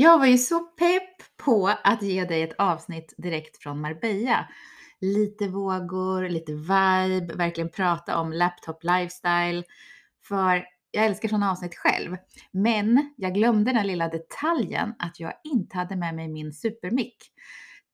Jag var ju så pepp på att ge dig ett avsnitt direkt från Marbella. Lite vågor, lite vibe, verkligen prata om laptop lifestyle. För jag älskar sådana avsnitt själv. Men jag glömde den lilla detaljen att jag inte hade med mig min supermick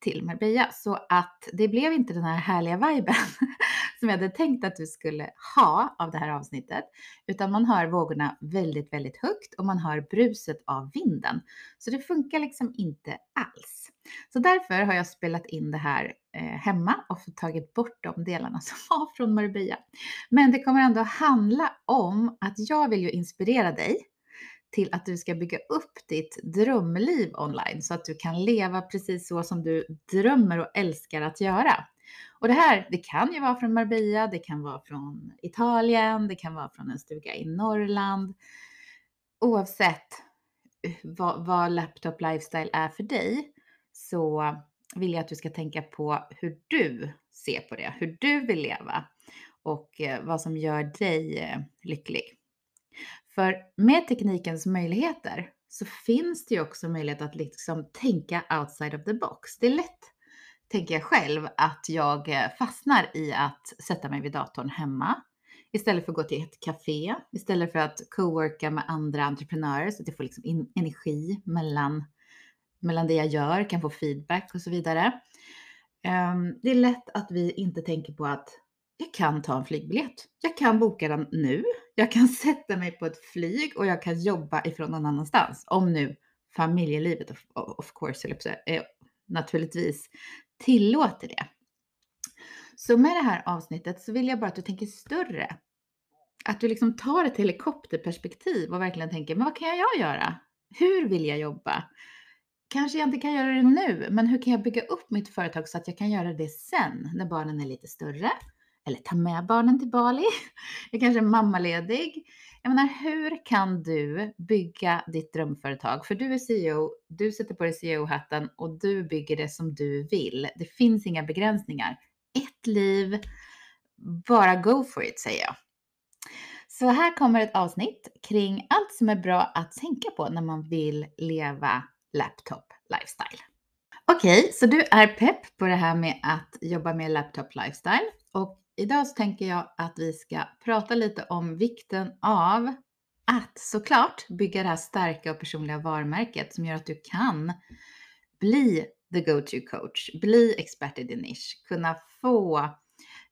till Marbella. Så att det blev inte den här härliga viben som jag hade tänkt att du skulle ha av det här avsnittet. Utan man hör vågorna väldigt, väldigt högt och man hör bruset av vinden. Så det funkar liksom inte alls. Så därför har jag spelat in det här eh, hemma och tagit bort de delarna som var från Marbella. Men det kommer ändå handla om att jag vill ju inspirera dig till att du ska bygga upp ditt drömliv online så att du kan leva precis så som du drömmer och älskar att göra. Och det här, det kan ju vara från Marbella, det kan vara från Italien, det kan vara från en stuga i Norrland. Oavsett eh, vad, vad laptop lifestyle är för dig så vill jag att du ska tänka på hur du ser på det, hur du vill leva och eh, vad som gör dig eh, lycklig. För med teknikens möjligheter så finns det ju också möjlighet att liksom tänka outside of the box. Det är lätt, tänker jag själv, att jag eh, fastnar i att sätta mig vid datorn hemma istället för att gå till ett café, istället för att co-worka med andra entreprenörer så att jag får liksom in energi mellan, mellan det jag gör, kan få feedback och så vidare. Um, det är lätt att vi inte tänker på att jag kan ta en flygbiljett. Jag kan boka den nu. Jag kan sätta mig på ett flyg och jag kan jobba ifrån någon annanstans. Om nu familjelivet, of, of course, eh, naturligtvis tillåter det. Så med det här avsnittet så vill jag bara att du tänker större. Att du liksom tar ett helikopterperspektiv och verkligen tänker, men vad kan jag göra? Hur vill jag jobba? Kanske jag inte kan göra det nu, men hur kan jag bygga upp mitt företag så att jag kan göra det sen när barnen är lite större? Eller ta med barnen till Bali. Jag kanske är mammaledig. Jag menar, hur kan du bygga ditt drömföretag? För du är CEO, du sätter på dig CEO-hatten och du bygger det som du vill. Det finns inga begränsningar. Ett liv, bara go for it säger jag. Så här kommer ett avsnitt kring allt som är bra att tänka på när man vill leva laptop lifestyle. Okej, okay, så du är pepp på det här med att jobba med laptop lifestyle och Idag så tänker jag att vi ska prata lite om vikten av att såklart bygga det här starka och personliga varumärket som gör att du kan bli the go-to coach, bli expert i din nisch, kunna få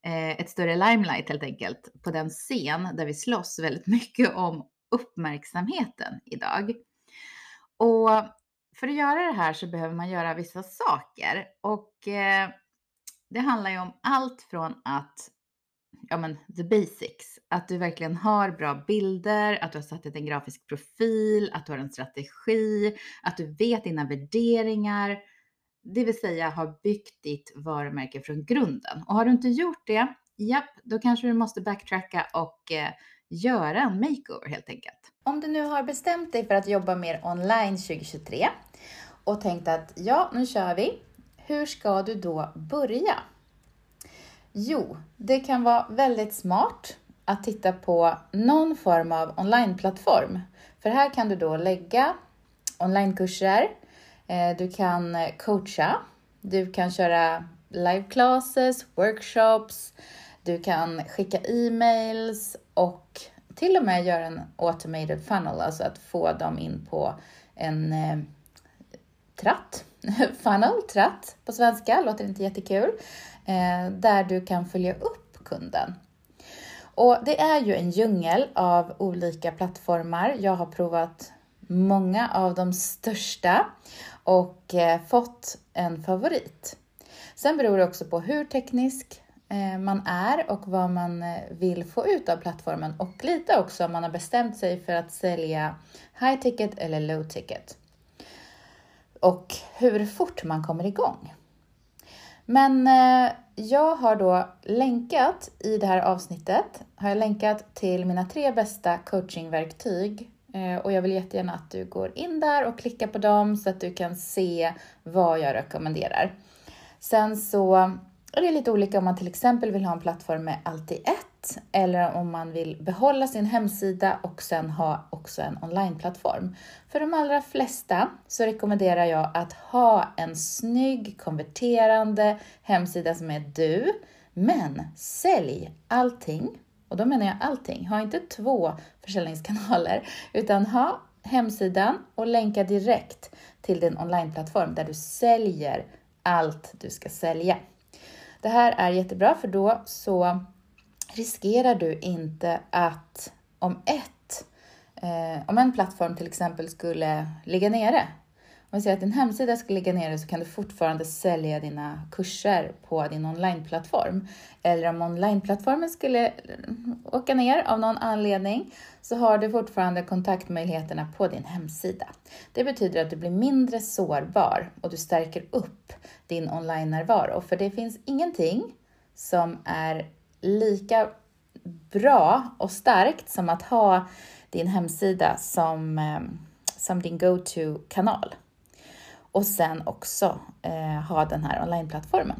eh, ett större limelight helt enkelt på den scen där vi slåss väldigt mycket om uppmärksamheten idag. Och för att göra det här så behöver man göra vissa saker och eh, det handlar ju om allt från att, ja men the basics, att du verkligen har bra bilder, att du har satt en grafisk profil, att du har en strategi, att du vet dina värderingar, det vill säga har byggt ditt varumärke från grunden. Och har du inte gjort det, japp, då kanske du måste backtracka och eh, göra en makeover helt enkelt. Om du nu har bestämt dig för att jobba mer online 2023 och tänkt att ja, nu kör vi, hur ska du då börja? Jo, det kan vara väldigt smart att titta på någon form av onlineplattform. För här kan du då lägga onlinekurser, eh, du kan coacha, du kan köra live classes, workshops, du kan skicka e-mails och till och med göra en automated funnel, alltså att få dem in på en eh, tratt funnel, tratt på svenska, låter inte jättekul, eh, där du kan följa upp kunden. Och det är ju en djungel av olika plattformar. Jag har provat många av de största och eh, fått en favorit. Sen beror det också på hur teknisk eh, man är och vad man vill få ut av plattformen och lite också om man har bestämt sig för att sälja high ticket eller low ticket. Och hur fort man kommer igång. Men eh, jag har då länkat i det här avsnittet, har jag länkat till mina tre bästa coachingverktyg eh, och jag vill jättegärna att du går in där och klickar på dem så att du kan se vad jag rekommenderar. Sen så är det lite olika om man till exempel vill ha en plattform med allt i ett eller om man vill behålla sin hemsida och sen ha också en onlineplattform. För de allra flesta så rekommenderar jag att ha en snygg konverterande hemsida som är du, men sälj allting och då menar jag allting. Ha inte två försäljningskanaler, utan ha hemsidan och länka direkt till din onlineplattform där du säljer allt du ska sälja. Det här är jättebra för då så riskerar du inte att om ett, eh, om en plattform till exempel skulle ligga nere om vi säger att din hemsida ska ligga nere så kan du fortfarande sälja dina kurser på din onlineplattform. Eller om onlineplattformen skulle eh, åka ner av någon anledning så har du fortfarande kontaktmöjligheterna på din hemsida. Det betyder att du blir mindre sårbar och du stärker upp din online-närvaro. För det finns ingenting som är lika bra och starkt som att ha din hemsida som, eh, som din go-to-kanal och sen också eh, ha den här onlineplattformen.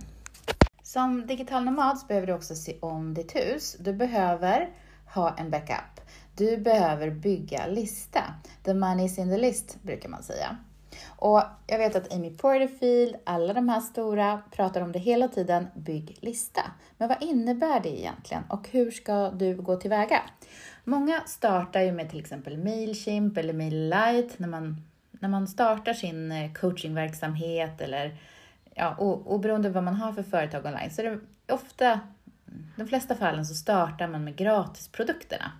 Som digital nomad så behöver du också se om ditt hus. Du behöver ha en backup. Du behöver bygga lista. The money is in the list, brukar man säga. Och jag vet att Amy Porterfield, alla de här stora, pratar om det hela tiden, bygg lista. Men vad innebär det egentligen och hur ska du gå tillväga? Många startar ju med till exempel Mailchimp eller MailLite när man när man startar sin eh, coachingverksamhet eller ja, oberoende vad man har för företag online så är det ofta, de flesta fallen så startar man med gratisprodukterna.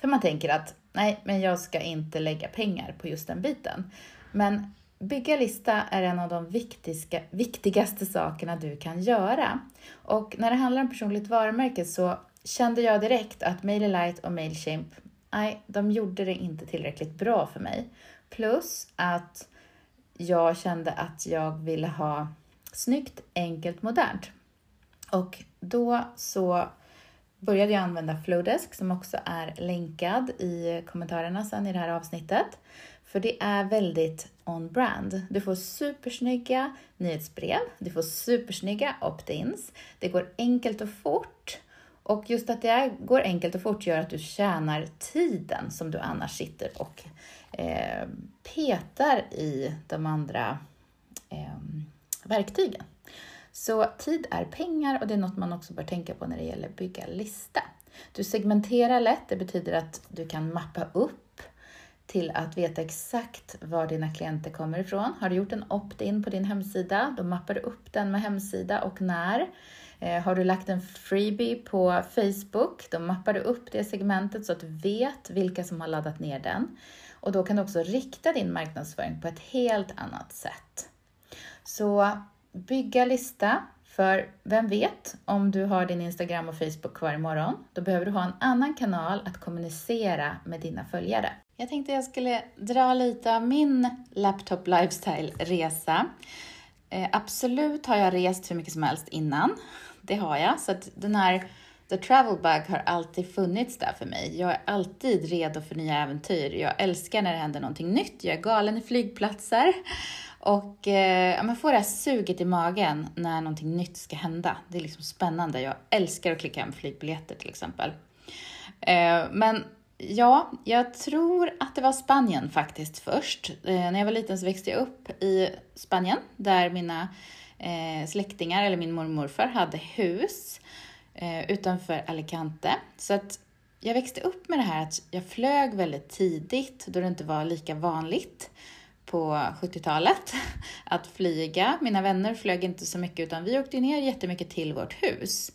För man tänker att nej, men jag ska inte lägga pengar på just den biten. Men bygga lista är en av de viktiska, viktigaste sakerna du kan göra. Och när det handlar om personligt varumärke så kände jag direkt att MailerLite och Mailchimp, nej, de gjorde det inte tillräckligt bra för mig. Plus att jag kände att jag ville ha snyggt, enkelt, modernt. Och då så började jag använda Flowdesk som också är länkad i kommentarerna sen i det här avsnittet. För det är väldigt on-brand. Du får supersnygga nyhetsbrev, du får supersnygga opt-ins, det går enkelt och fort och just att det går enkelt och fort gör att du tjänar tiden som du annars sitter och eh, petar i de andra eh, verktygen. Så tid är pengar och det är något man också bör tänka på när det gäller bygga lista. Du segmenterar lätt, det betyder att du kan mappa upp till att veta exakt var dina klienter kommer ifrån. Har du gjort en opt-in på din hemsida, då mappar du upp den med hemsida och när. Eh, har du lagt en freebie på Facebook, då mappar du upp det segmentet så att du vet vilka som har laddat ner den. Och då kan du också rikta din marknadsföring på ett helt annat sätt. Så bygga lista, för vem vet, om du har din Instagram och Facebook kvar imorgon, då behöver du ha en annan kanal att kommunicera med dina följare. Jag tänkte jag skulle dra lite av min laptop lifestyle-resa. Eh, absolut har jag rest hur mycket som helst innan. Det har jag. Så att den här The Travel Bug har alltid funnits där för mig. Jag är alltid redo för nya äventyr. Jag älskar när det händer någonting nytt. Jag är galen i flygplatser. Och eh, man får det här suget i magen när någonting nytt ska hända. Det är liksom spännande. Jag älskar att klicka hem flygbiljetter till exempel. Eh, men ja, jag tror att det var Spanien faktiskt först. Eh, när jag var liten så växte jag upp i Spanien där mina eh, släktingar, eller min mormor och morfar, hade hus eh, utanför Alicante. Så att jag växte upp med det här att jag flög väldigt tidigt, då det inte var lika vanligt på 70-talet att flyga. Mina vänner flög inte så mycket, utan vi åkte ner jättemycket till vårt hus.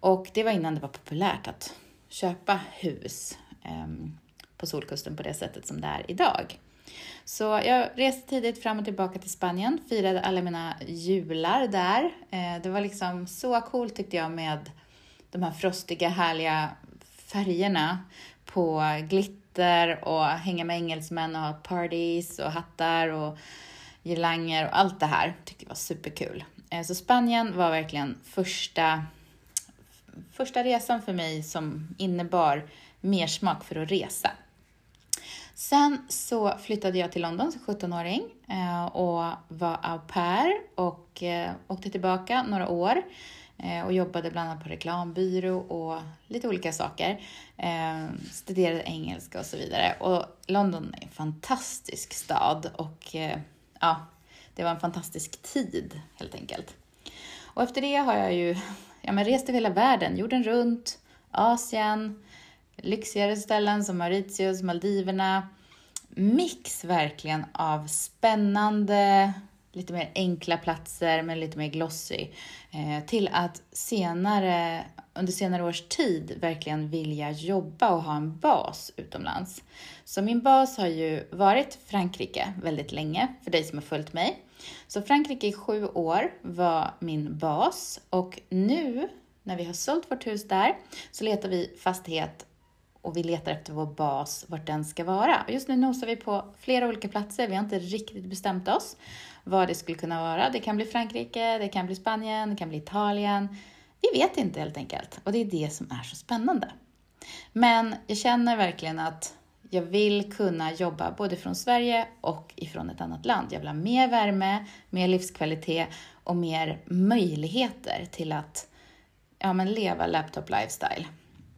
Och det var innan det var populärt att köpa hus Ehm, på Solkusten på det sättet som det är idag. Så jag reste tidigt fram och tillbaka till Spanien, firade alla mina jular där. Eh, det var liksom så coolt tyckte jag med de här frostiga, härliga färgerna på glitter och hänga med engelsmän och ha parties och hattar och girlanger och allt det här. Tyckte jag var superkul. Eh, så Spanien var verkligen första, första resan för mig som innebar mer smak för att resa. Sen så flyttade jag till London som 17-åring eh, och var au pair och eh, åkte tillbaka några år eh, och jobbade bland annat på reklambyrå och lite olika saker. Studerade engelska och så vidare. Och London är en fantastisk stad och ja, det var en fantastisk tid helt enkelt. Och efter det har jag ju ja, men rest över hela världen, jorden runt, Asien, lyxigare ställen som Mauritius, Maldiverna. Mix verkligen av spännande, lite mer enkla platser men lite mer glossy. Eh, till att senare, under senare års tid verkligen vilja jobba och ha en bas utomlands. Så min bas har ju varit Frankrike väldigt länge, för dig som har följt mig. Så Frankrike i sju år var min bas och nu när vi har sålt vårt hus där så letar vi fastighet och vi letar efter vår bas, vart den ska vara. Just nu nosar vi på flera olika platser. Vi har inte riktigt bestämt oss vad det skulle kunna vara. Det kan bli Frankrike, det kan bli Spanien, det kan bli Italien. Vi vet inte helt enkelt och det är det som är så spännande. Men jag känner verkligen att jag vill kunna jobba både från Sverige och ifrån ett annat land. Jag vill ha mer värme, mer livskvalitet och mer möjligheter till att ja, men leva laptop lifestyle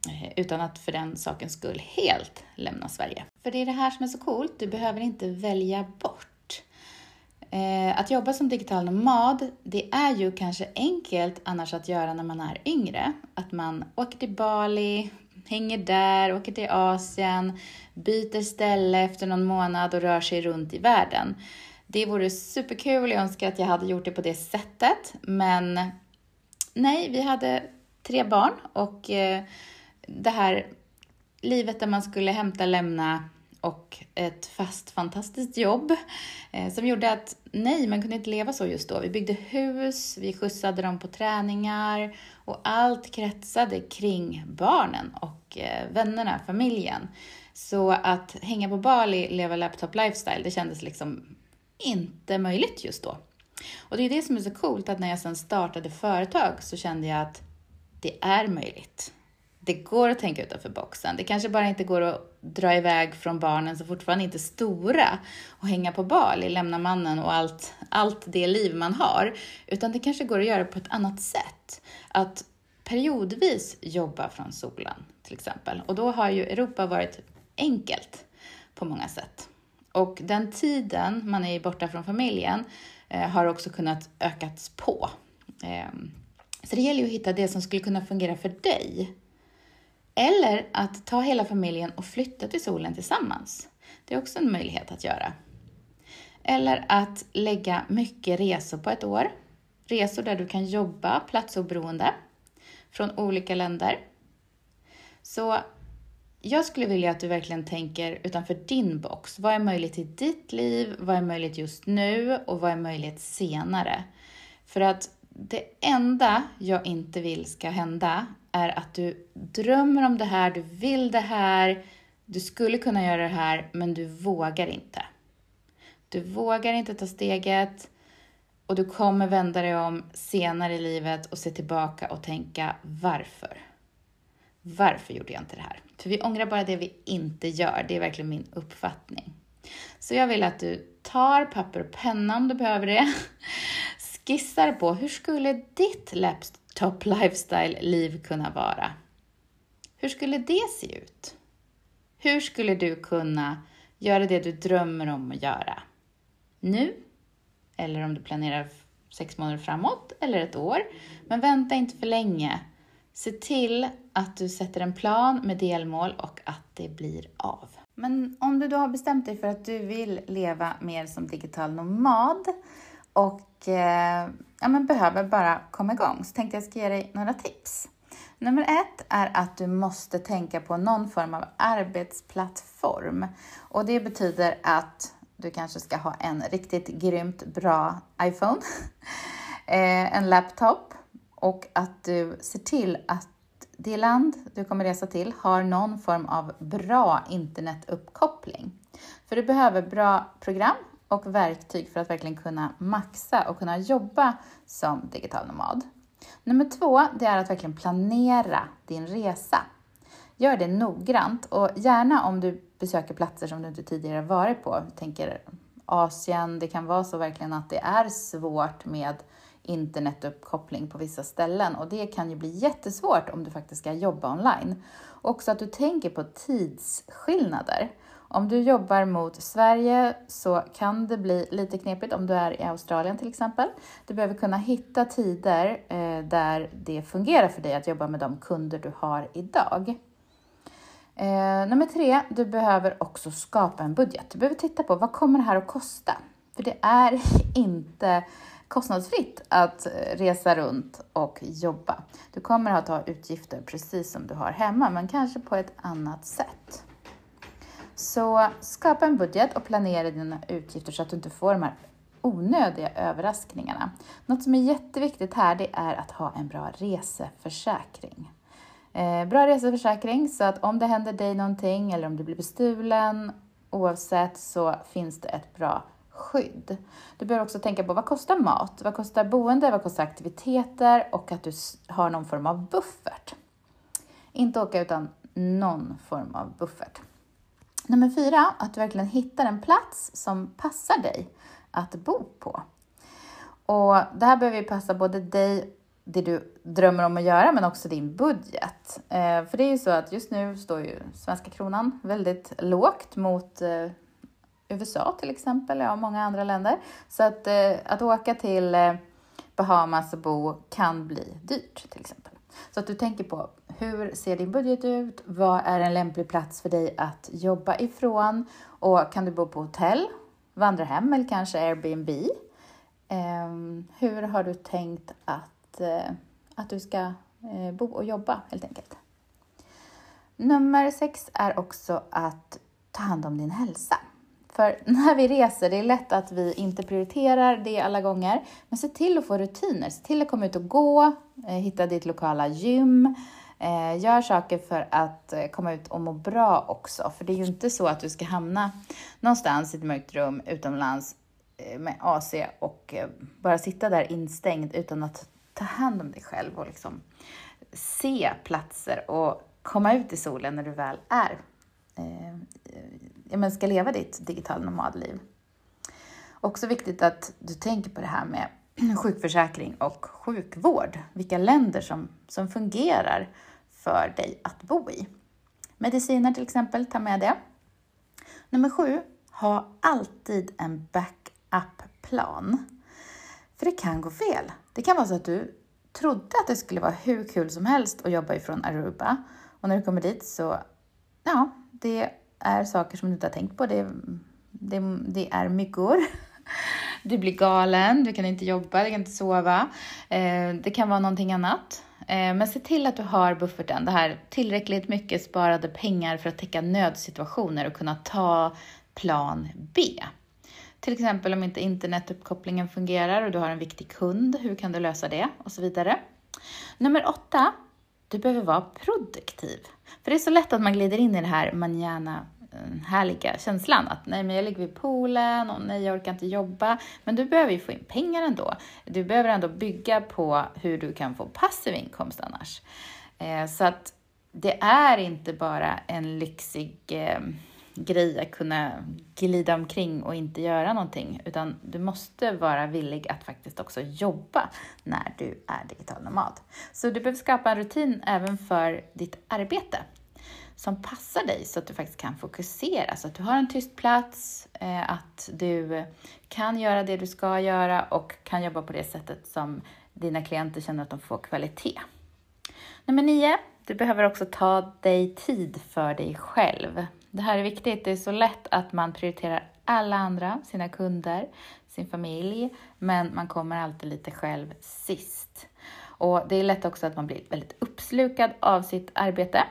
Eh, utan att för den sakens skull helt lämna Sverige. För det är det här som är så coolt, du behöver inte välja bort. Eh, att jobba som digital nomad, det är ju kanske enkelt annars att göra när man är yngre. Att man åker till Bali, hänger där, åker till Asien, byter ställe efter någon månad och rör sig runt i världen. Det vore superkul, jag önskar att jag hade gjort det på det sättet, men nej, vi hade tre barn och eh, det här livet där man skulle hämta, lämna och ett fast fantastiskt jobb eh, som gjorde att nej, man kunde inte leva så just då. Vi byggde hus, vi skjutsade dem på träningar och allt kretsade kring barnen och eh, vännerna, familjen. Så att hänga på Bali, leva laptop lifestyle, det kändes liksom inte möjligt just då. Och det är det som är så coolt, att när jag sen startade företag så kände jag att det är möjligt. Det går att tänka utanför boxen. Det kanske bara inte går att dra iväg från barnen som fortfarande inte är stora och hänga på Bali, lämna mannen och allt, allt det liv man har. Utan det kanske går att göra på ett annat sätt. Att periodvis jobba från solen till exempel. Och då har ju Europa varit enkelt på många sätt. Och den tiden man är borta från familjen eh, har också kunnat ökats på. Eh, så det gäller ju att hitta det som skulle kunna fungera för dig. Eller att ta hela familjen och flytta till solen tillsammans. Det är också en möjlighet att göra. Eller att lägga mycket resor på ett år. Resor där du kan jobba platsoberoende från olika länder. Så jag skulle vilja att du verkligen tänker utanför din box. Vad är möjligt i ditt liv? Vad är möjligt just nu? Och vad är möjligt senare? För att det enda jag inte vill ska hända är att du drömmer om det här, du vill det här, du skulle kunna göra det här, men du vågar inte. Du vågar inte ta steget och du kommer vända dig om senare i livet och se tillbaka och tänka varför? Varför gjorde jag inte det här? För vi ångrar bara det vi inte gör. Det är verkligen min uppfattning. Så jag vill att du tar papper och penna om du behöver det. Skissar på hur skulle ditt laptop lifestyle-liv kunna vara? Hur skulle det se ut? Hur skulle du kunna göra det du drömmer om att göra? Nu? Eller om du planerar sex månader framåt eller ett år. Men vänta inte för länge. Se till att du sätter en plan med delmål och att det blir av. Men om du då har bestämt dig för att du vill leva mer som digital nomad och eh, ja, men behöver bara komma igång så tänkte jag ska ge dig några tips. Nummer ett är att du måste tänka på någon form av arbetsplattform. Och det betyder att du kanske ska ha en riktigt grymt bra iPhone, eh, en laptop och att du ser till att det land du kommer resa till har någon form av bra internetuppkoppling. För du behöver bra program och verktyg för att verkligen kunna maxa och kunna jobba som digital nomad. Nummer två, det är att verkligen planera din resa. Gör det noggrant och gärna om du besöker platser som du inte tidigare varit på. Jag tänker Asien, det kan vara så verkligen att det är svårt med internetuppkoppling på vissa ställen och det kan ju bli jättesvårt om du faktiskt ska jobba online. Också att du tänker på tidsskillnader. Om du jobbar mot Sverige så kan det bli lite knepigt om du är i Australien till exempel. Du behöver kunna hitta tider eh, där det fungerar för dig att jobba med de kunder du har idag. Eh, nummer tre, du behöver också skapa en budget. Du behöver titta på vad kommer det här att kosta? För det är inte kostnadsfritt att eh, resa runt och jobba. Du kommer att ha utgifter precis som du har hemma, men kanske på ett annat sätt. Så skapa en budget och planera dina utgifter så att du inte får de här onödiga överraskningarna. Något som är jätteviktigt här det är att ha en bra reseförsäkring. Eh, bra reseförsäkring så att om det händer dig någonting eller om du blir bestulen, oavsett så finns det ett bra skydd. Du behöver också tänka på vad kostar mat, vad kostar boende, vad kostar aktiviteter och att du har någon form av buffert. Inte åka utan någon form av buffert. Nummer fyra, att du verkligen hittar en plats som passar dig att bo på. Och det här behöver ju passa både dig, det du drömmer om att göra, men också din budget. Eh, för det är ju så att just nu står ju svenska kronan väldigt lågt mot eh, USA till exempel, ja många andra länder. Så att, eh, att åka till eh, Bahamas och bo kan bli dyrt till exempel. Så att du tänker på hur ser din budget ut? Vad är en lämplig plats för dig att jobba ifrån? Och kan du bo på hotell, vandrarhem eller kanske Airbnb? Ehm, hur har du tänkt att, eh, att du ska eh, bo och jobba helt enkelt? Nummer sex är också att ta hand om din hälsa. För när vi reser, det är lätt att vi inte prioriterar det alla gånger, men se till att få rutiner. Se till att komma ut och gå, eh, hitta ditt lokala gym, eh, gör saker för att eh, komma ut och må bra också. För det är ju inte så att du ska hamna någonstans i ett mörkt rum utomlands med AC och bara sitta där instängd utan att ta hand om dig själv och liksom se platser och komma ut i solen när du väl är Eh, ja, ska leva ditt digitala nomadliv. Också viktigt att du tänker på det här med sjukförsäkring och sjukvård. Vilka länder som, som fungerar för dig att bo i. Mediciner till exempel, ta med det. Nummer sju, ha alltid en backup-plan. För det kan gå fel. Det kan vara så att du trodde att det skulle vara hur kul som helst att jobba ifrån Aruba och när du kommer dit så, ja, det är saker som du inte har tänkt på. Det, det, det är myggor. Du blir galen, du kan inte jobba, du kan inte sova. Eh, det kan vara någonting annat. Eh, men se till att du har bufferten, det här tillräckligt mycket sparade pengar för att täcka nödsituationer och kunna ta plan B. Till exempel om inte internetuppkopplingen fungerar och du har en viktig kund, hur kan du lösa det? Och så vidare. Nummer åtta, du behöver vara produktiv. För det är så lätt att man glider in i det här manana eh, härliga känslan att nej, men jag ligger vid poolen och nej, jag orkar inte jobba. Men du behöver ju få in pengar ändå. Du behöver ändå bygga på hur du kan få passiv inkomst annars. Eh, så att det är inte bara en lyxig eh, grej att kunna glida omkring och inte göra någonting, utan du måste vara villig att faktiskt också jobba när du är digital nomad. Så du behöver skapa en rutin även för ditt arbete som passar dig så att du faktiskt kan fokusera, så att du har en tyst plats, eh, att du kan göra det du ska göra och kan jobba på det sättet som dina klienter känner att de får kvalitet. Nummer nio, du behöver också ta dig tid för dig själv. Det här är viktigt. Det är så lätt att man prioriterar alla andra, sina kunder, sin familj, men man kommer alltid lite själv sist. Och det är lätt också att man blir väldigt uppslukad av sitt arbete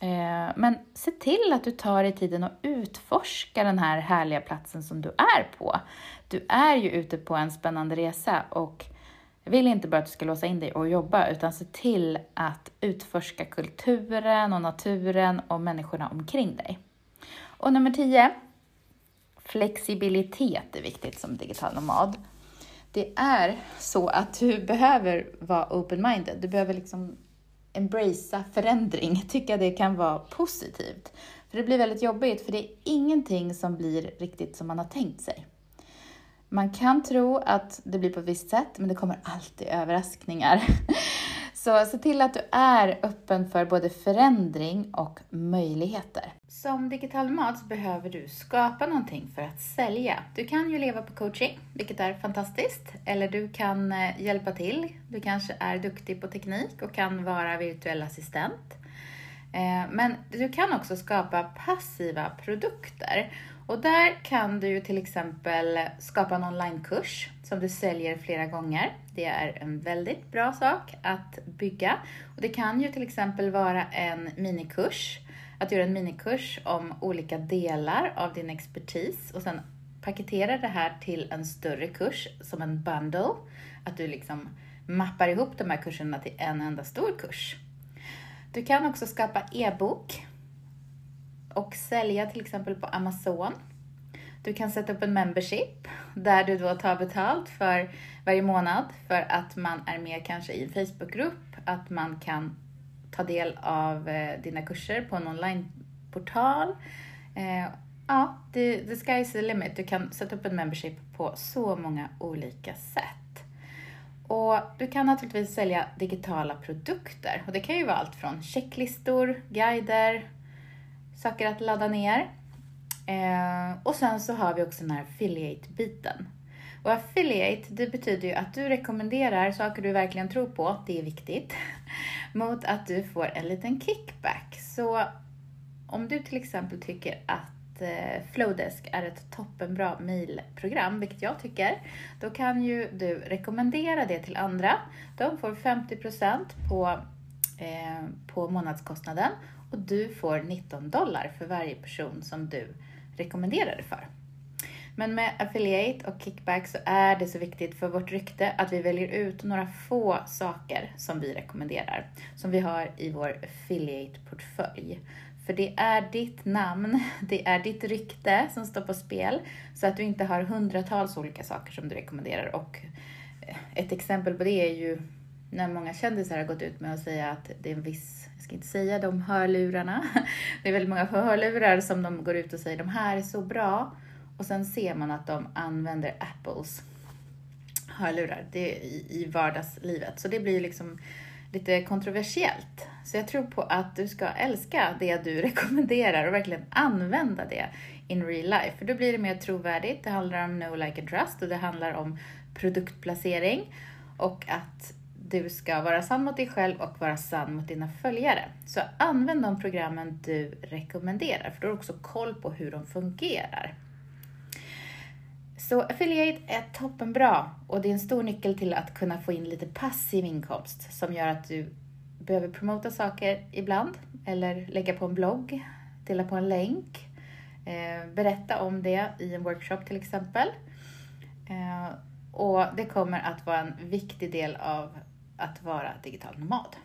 eh, men se till att du tar dig tiden att utforska den här härliga platsen som du är på. Du är ju ute på en spännande resa och jag vill inte bara att du ska låsa in dig och jobba, utan se till att utforska kulturen och naturen och människorna omkring dig. Och nummer 10. Flexibilitet är viktigt som digital nomad. Det är så att du behöver vara open-minded. Du behöver liksom embracea förändring, tycka det kan vara positivt. För det blir väldigt jobbigt, för det är ingenting som blir riktigt som man har tänkt sig. Man kan tro att det blir på ett visst sätt, men det kommer alltid överraskningar. Så se till att du är öppen för både förändring och möjligheter. Som digital nomad behöver du skapa någonting för att sälja. Du kan ju leva på coaching, vilket är fantastiskt. Eller du kan eh, hjälpa till. Du kanske är duktig på teknik och kan vara virtuell assistent. Eh, men du kan också skapa passiva produkter. Och där kan du till exempel skapa en onlinekurs som du säljer flera gånger. Det är en väldigt bra sak att bygga. Och det kan ju till exempel vara en minikurs, att göra en minikurs om olika delar av din expertis och sen paketera det här till en större kurs som en bundle. Att du liksom mappar ihop de här kurserna till en enda stor kurs. Du kan också skapa e-bok och sälja till exempel på Amazon. Du kan sätta upp en membership där du då tar betalt för varje månad för att man är med kanske i en Facebookgrupp, att man kan ta del av eh, dina kurser på en onlineportal. Eh, ja, the, the sky is the limit. Du kan sätta upp en membership på så många olika sätt. Och du kan naturligtvis sälja digitala produkter och det kan ju vara allt från checklistor, guider, saker att ladda ner. Eh, och sen så har vi också den här affiliate-biten. Och affiliate, det betyder ju att du rekommenderar saker du verkligen tror på, det är viktigt, mot att du får en liten kickback. Så om du till exempel tycker att eh, Flowdesk är ett toppenbra mailprogram, vilket jag tycker, då kan ju du rekommendera det till andra. De får 50% på, eh, på månadskostnaden och du får 19 dollar för varje person som du rekommenderar det för. Men med affiliate och kickback så är det så viktigt för vårt rykte att vi väljer ut några få saker som vi rekommenderar, som vi har i vår affiliate-portfölj. För det är ditt namn, det är ditt rykte som står på spel, så att du inte har hundratals olika saker som du rekommenderar. Och eh, ett exempel på det är ju när många kändisar har gått ut med att säga att det är en viss, jag ska inte säga de hörlurarna, det är väldigt många hörlurar som de går ut och säger de här är så bra och sen ser man att de använder Apples hörlurar det i, i vardagslivet. Så det blir liksom lite kontroversiellt. Så jag tror på att du ska älska det du rekommenderar och verkligen använda det in real life. För då blir det mer trovärdigt. Det handlar om no, like and trust och det handlar om produktplacering och att du ska vara sann mot dig själv och vara sann mot dina följare. Så använd de programmen du rekommenderar, för då har du också koll på hur de fungerar. Så affiliate är toppenbra och det är en stor nyckel till att kunna få in lite passiv inkomst som gör att du behöver promota saker ibland eller lägga på en blogg, dela på en länk, eh, berätta om det i en workshop till exempel. Eh, och det kommer att vara en viktig del av att vara digital nomad.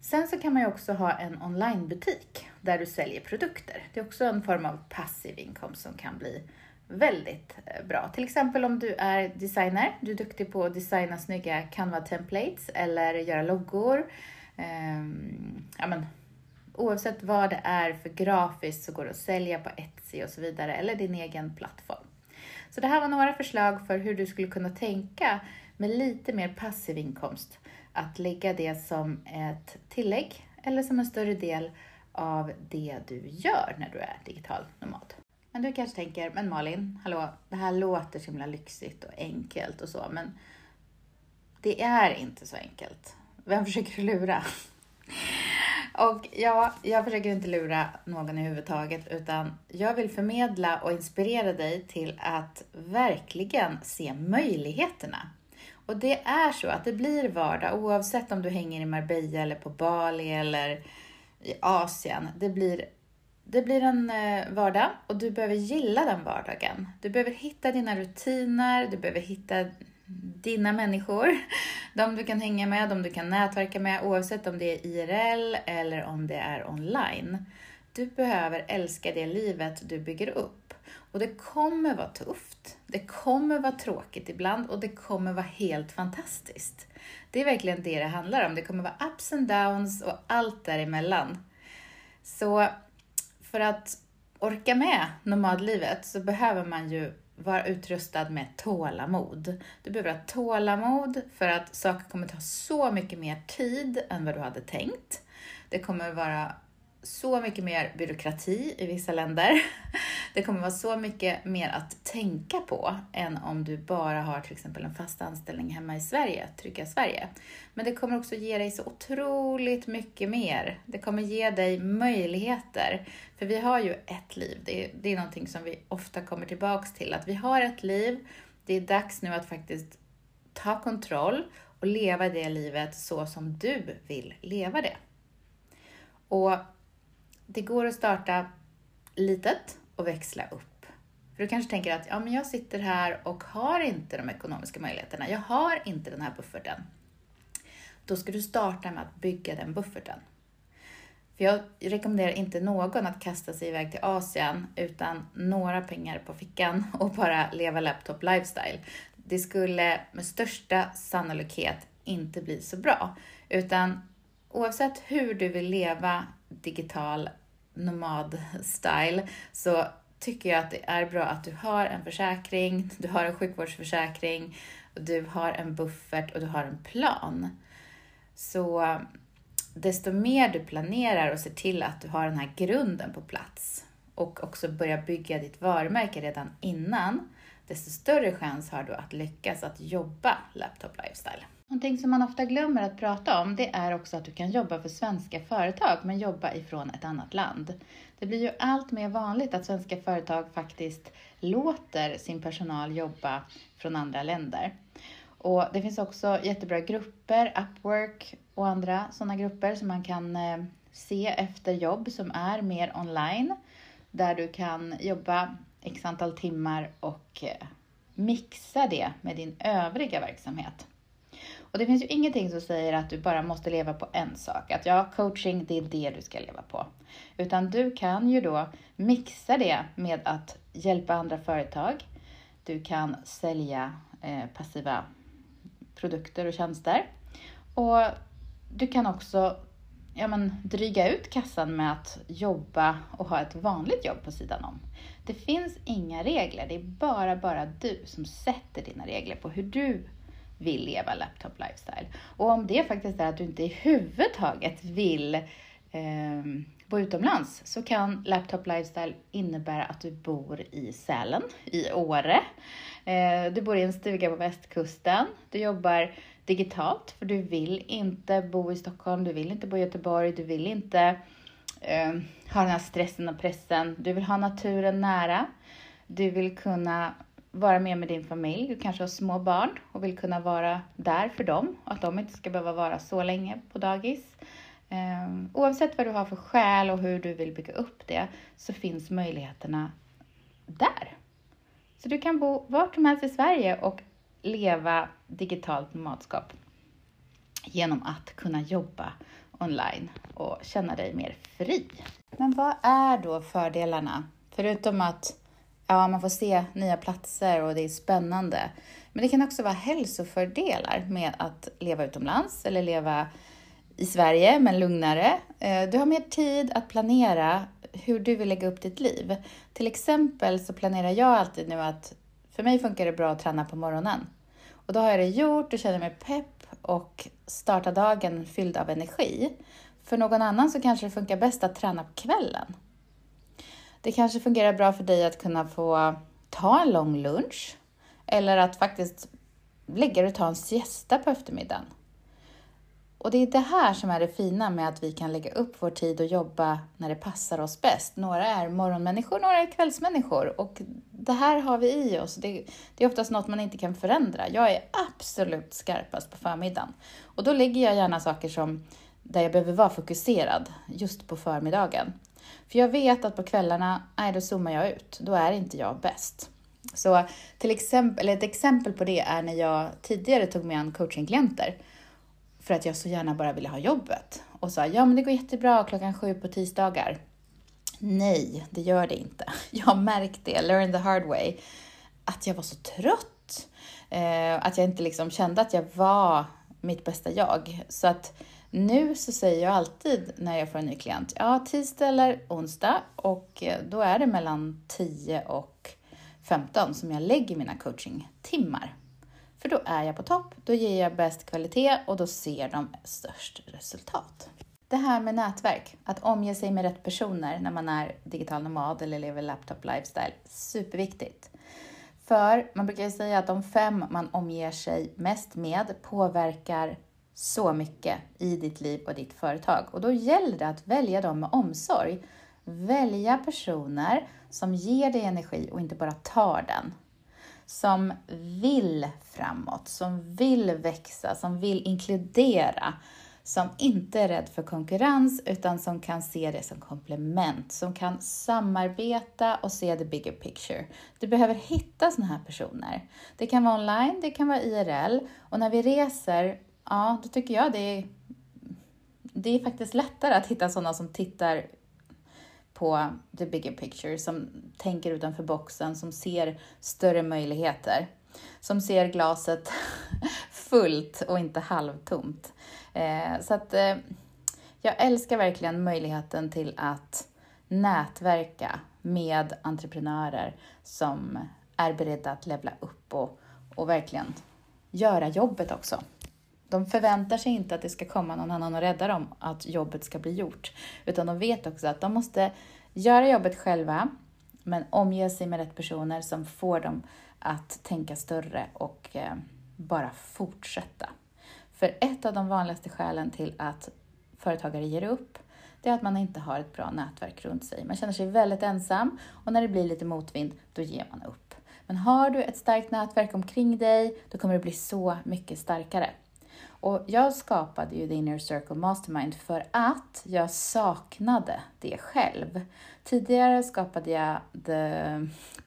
Sen så kan man ju också ha en onlinebutik där du säljer produkter. Det är också en form av passiv inkomst som kan bli väldigt eh, bra. Till exempel om du är designer, du är duktig på att designa snygga Canva-templates eller göra loggor. Um, ja, men, oavsett vad det är för grafiskt så går det att sälja på Etsy och så vidare, eller din egen plattform. Så det här var några förslag för hur du skulle kunna tänka med lite mer passiv inkomst. Att lägga det som ett tillägg eller som en större del av det du gör när du är digital nomad. Men du kanske tänker, men Malin, hallå, det här låter så himla lyxigt och enkelt och så, men det är inte så enkelt. Vem försöker du lura? Och ja, jag försöker inte lura någon överhuvudtaget, utan jag vill förmedla och inspirera dig till att verkligen se möjligheterna. Och det är så att det blir vardag oavsett om du hänger i Marbella eller på Bali eller i Asien. Det blir, det blir en eh, vardag och du behöver gilla den vardagen. Du behöver hitta dina rutiner, du behöver hitta dina människor, de du kan hänga med, de du kan nätverka med, oavsett om det är IRL eller om det är online. Du behöver älska det livet du bygger upp. Och det kommer vara tufft. Det kommer vara tråkigt ibland och det kommer vara helt fantastiskt. Det är verkligen det det handlar om. Det kommer vara ups and downs och allt däremellan. Så för att orka med nomadlivet så behöver man ju vara utrustad med tålamod. Du behöver ha tålamod för att saker kommer ta så mycket mer tid än vad du hade tänkt. Det kommer vara så mycket mer byråkrati i vissa länder. Det kommer vara så mycket mer att tänka på än om du bara har till exempel en fast anställning hemma i Sverige, Trygga Sverige. Men det kommer också ge dig så otroligt mycket mer. Det kommer ge dig möjligheter. För vi har ju ett liv. Det är, det är någonting som vi ofta kommer tillbaks till. Att vi har ett liv. Det är dags nu att faktiskt ta kontroll och leva det livet så som du vill leva det. Och det går att starta litet och växla upp. För du kanske tänker att ja, men jag sitter här och har inte de ekonomiska möjligheterna. Jag har inte den här bufferten. Då ska du starta med att bygga den bufferten. För jag rekommenderar inte någon att kasta sig iväg till Asien utan några pengar på fickan och bara leva laptop lifestyle. Det skulle med största sannolikhet inte bli så bra. Utan oavsett hur du vill leva digital nomad-style så tycker jag att det är bra att du har en försäkring, du har en sjukvårdsförsäkring, du har en buffert och du har en plan. Så desto mer du planerar och ser till att du har den här grunden på plats och också börjar bygga ditt varumärke redan innan, desto större chans har du att lyckas att jobba laptop lifestyle. Någonting som man ofta glömmer att prata om, det är också att du kan jobba för svenska företag, men jobba ifrån ett annat land. Det blir ju allt mer vanligt att svenska företag faktiskt låter sin personal jobba från andra länder. Och det finns också jättebra grupper, Upwork och andra sådana grupper som man kan eh, se efter jobb som är mer online, där du kan jobba x antal timmar och eh, mixa det med din övriga verksamhet. Och det finns ju ingenting som säger att du bara måste leva på en sak. Att ja, coaching, det är det du ska leva på. Utan du kan ju då mixa det med att hjälpa andra företag. Du kan sälja eh, passiva produkter och tjänster. Och du kan också ja, men, dryga ut kassan med att jobba och ha ett vanligt jobb på sidan om. Det finns inga regler, det är bara, bara du som sätter dina regler på hur du vill leva laptop lifestyle. Och om det faktiskt är att du inte i huvud taget vill eh, bo utomlands så kan laptop lifestyle innebära att du bor i Sälen, i Åre. Eh, du bor i en stuga på västkusten. Du jobbar digitalt för du vill inte bo i Stockholm, du vill inte bo i Göteborg, du vill inte eh, ha den här stressen och pressen. Du vill ha naturen nära. Du vill kunna vara med med din familj. Du kanske har små barn och vill kunna vara där för dem. och Att de inte ska behöva vara så länge på dagis. Ehm, oavsett vad du har för skäl och hur du vill bygga upp det så finns möjligheterna där. Så du kan bo vart som helst i Sverige och leva digitalt nomadskap genom att kunna jobba online och känna dig mer fri. Men vad är då fördelarna? Förutom att ja, man får se nya platser och det är spännande. Men det kan också vara hälsofördelar med att leva utomlands eller leva i Sverige, men lugnare. Eh, du har mer tid att planera hur du vill lägga upp ditt liv. Till exempel så planerar jag alltid nu att för mig funkar det bra att träna på morgonen. Och då har jag det gjort och känner mig pepp och startar dagen fylld av energi. För någon annan så kanske det funkar bäst att träna på kvällen. Det kanske fungerar bra för dig att kunna få ta en lång lunch eller att faktiskt lägga dig och ta en siesta på eftermiddagen. Och det är det här som är det fina med att vi kan lägga upp vår tid och jobba när det passar oss bäst. Några är morgonmänniskor, några är kvällsmänniskor och det här har vi i oss. Det, det är oftast något man inte kan förändra. Jag är absolut skarpast på förmiddagen och då lägger jag gärna saker som där jag behöver vara fokuserad just på förmiddagen. För jag vet att på kvällarna, nej då zoomar jag ut. Då är inte jag bäst. Så till exempel, ett exempel på det är när jag tidigare tog mig an coachingklienter för att jag så gärna bara ville ha jobbet och sa ja men det går jättebra klockan sju på tisdagar. Nej, det gör det inte. Jag märkte, learn the hard way, att jag var så trött. Eh, att jag inte liksom kände att jag var mitt bästa jag. Så att nu så säger jag alltid när jag får en ny klient, ja tisdag eller onsdag och eh, då är det mellan 10 och 15 som jag lägger mina coachingtimmar. För då är jag på topp, då ger jag bäst kvalitet och då ser de störst resultat. Det här med nätverk, att omge sig med rätt personer när man är digital nomad eller lever laptop lifestyle, superviktigt. För man brukar ju säga att de fem man omger sig mest med påverkar så mycket i ditt liv och ditt företag. Och då gäller det att välja dem med omsorg. Välja personer som ger dig energi och inte bara tar den. Som vill framåt, som vill växa, som vill inkludera, som inte är rädd för konkurrens utan som kan se det som komplement, som kan samarbeta och se the bigger picture. Du behöver hitta sådana här personer. Det kan vara online, det kan vara IRL och när vi reser, ja, då tycker jag det är, det är faktiskt lättare att hitta sådana som tittar på the bigger picture, som tänker utanför boxen, som ser större möjligheter, som ser glaset fullt och inte halvtomt. Eh, så att eh, jag älskar verkligen möjligheten till att nätverka med entreprenörer som är beredda att levla upp och, och verkligen göra jobbet också. De förväntar sig inte att det ska komma någon annan och rädda dem, att jobbet ska bli gjort. Utan de vet också att de måste göra jobbet själva, men omge sig med rätt personer som får dem att tänka större och eh, bara fortsätta. För ett av de vanligaste skälen till att företagare ger upp, det är att man inte har ett bra nätverk runt sig. Man känner sig väldigt ensam och när det blir lite motvind, då ger man upp. Men har du ett starkt nätverk omkring dig, då kommer det bli så mycket starkare. Och jag skapade ju The Inner Circle Mastermind för att jag saknade det själv. Tidigare skapade jag The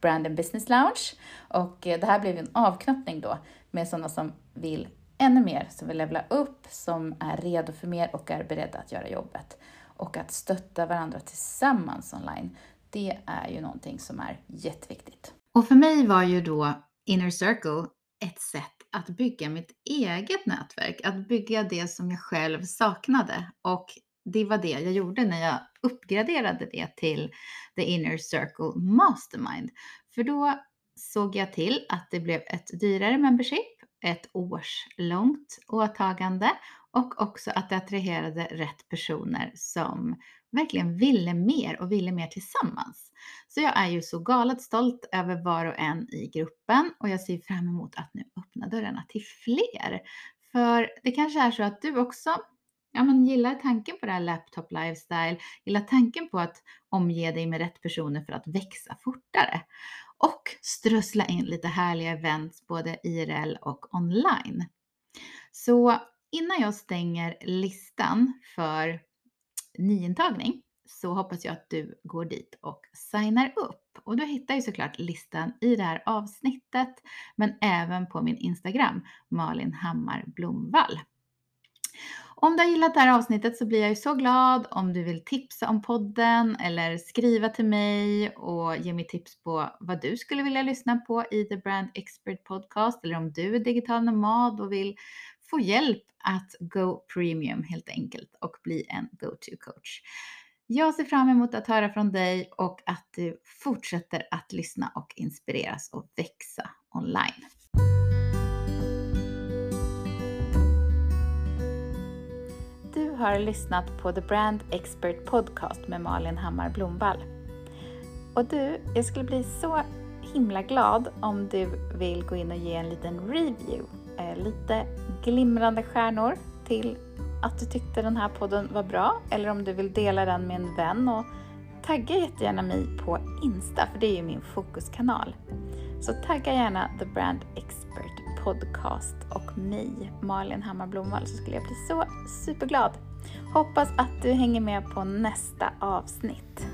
Brand and Business Lounge och det här blev en avknoppning då med sådana som vill ännu mer, som vill levla upp, som är redo för mer och är beredda att göra jobbet. Och att stötta varandra tillsammans online, det är ju någonting som är jätteviktigt. Och för mig var ju då Inner Circle ett sätt att bygga mitt eget nätverk, att bygga det som jag själv saknade. Och det var det jag gjorde när jag uppgraderade det till The Inner Circle Mastermind. För då såg jag till att det blev ett dyrare membership, ett årslångt åtagande och också att det attraherade rätt personer som verkligen ville mer och ville mer tillsammans. Så jag är ju så galet stolt över var och en i gruppen och jag ser fram emot att nu öppna dörrarna till fler. För det kanske är så att du också ja, men gillar tanken på det här laptop lifestyle, gillar tanken på att omge dig med rätt personer för att växa fortare och strössla in lite härliga events både IRL och online. Så innan jag stänger listan för nyintagning så hoppas jag att du går dit och signar upp. Och du hittar ju såklart listan i det här avsnittet, men även på min Instagram, Malin Hammar Blomvall. Om du har gillat det här avsnittet så blir jag ju så glad om du vill tipsa om podden eller skriva till mig och ge mig tips på vad du skulle vilja lyssna på i The Brand Expert Podcast eller om du är digital nomad och vill få hjälp att go premium helt enkelt och bli en go-to-coach. Jag ser fram emot att höra från dig och att du fortsätter att lyssna och inspireras och växa online. Du har lyssnat på The Brand Expert Podcast med Malin Hammar Blomvall. Och du, jag skulle bli så himla glad om du vill gå in och ge en liten review eh, lite glimrande stjärnor till att du tyckte den här podden var bra eller om du vill dela den med en vän och tagga jättegärna mig på Insta för det är ju min fokuskanal. Så tagga gärna The Brand Expert Podcast och mig, Malin Hammar Blomvall, så skulle jag bli så superglad. Hoppas att du hänger med på nästa avsnitt.